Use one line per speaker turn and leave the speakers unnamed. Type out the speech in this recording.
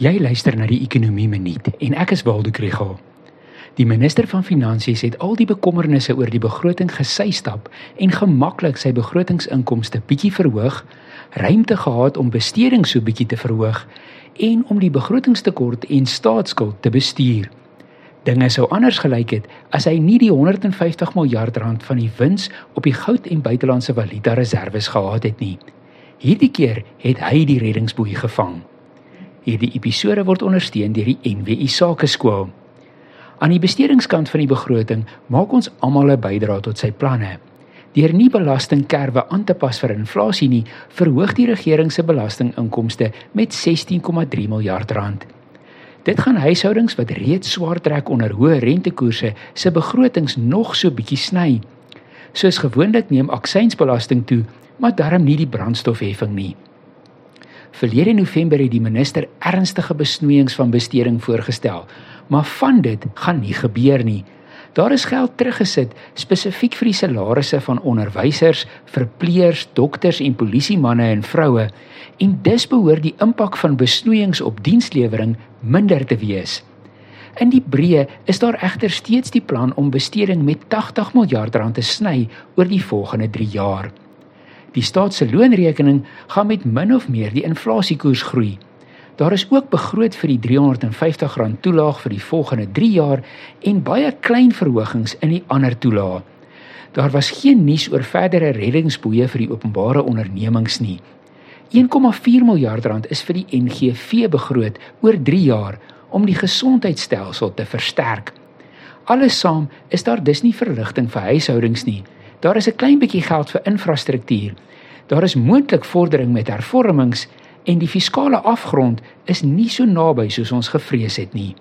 Jy luister na die Ekonomie Minuut en ek is Waldo Krugel. Die minister van Finansies het al die bekommernisse oor die begroting gesy stap en gemaklik sy begrotingsinkomste bietjie verhoog, ruimte gehad om bestedings so bietjie te verhoog en om die begrotingstekort en staatsskuld te bestuur. Dinge sou anders gelyk het as hy nie die 150 miljard rand van die wins op die goud en buitelandse valuta reserve gehad het nie. Hierdie keer het hy die reddingsboei gevang. Hierdie episode word ondersteun deur die NWI Sakeskool. Aan die bestedingskant van die begroting maak ons almal 'n bydrae tot sy planne. Deur nie belastingkerwe aan te pas vir inflasie nie, verhoog die regering se belastinginkomste met 16,3 miljard rand. Dit gaan huishoudings wat reeds swaar trek onder hoë rentekoerse se begrotings nog so bietjie sny. Soos gewoonlik neem aksiesbelasting toe, maar darm nie die brandstofheffing nie. Verlede November het die minister ernstige besnoeiings van besteding voorgestel, maar van dit gaan nie gebeur nie. Daar is geld teruggesit spesifiek vir die salarisse van onderwysers, verpleegers, dokters en polisiemanne en vroue en dus behoort die impak van besnoeiings op dienslewering minder te wees. In die breë is daar egter steeds die plan om besteding met 80 miljard rand te sny oor die volgende 3 jaar. Die staat se loonrekening gaan met min of meer die inflasiekoers groei. Daar is ook begroot vir die R350 toelaag vir die volgende 3 jaar en baie klein verhogings in die ander toelaae. Daar was geen nuus oor verdere reddingsboeie vir die openbare ondernemings nie. 1,4 miljard rand is vir die NGV begroot oor 3 jaar om die gesondheidstelsel te versterk. Alles saam is daar dus nie verligting vir huishoudings nie. Daar is 'n klein bietjie geld vir infrastruktuur. Daar is moontlik vordering met hervormings en die fiskale afgrond is nie so naby soos ons gevrees het nie.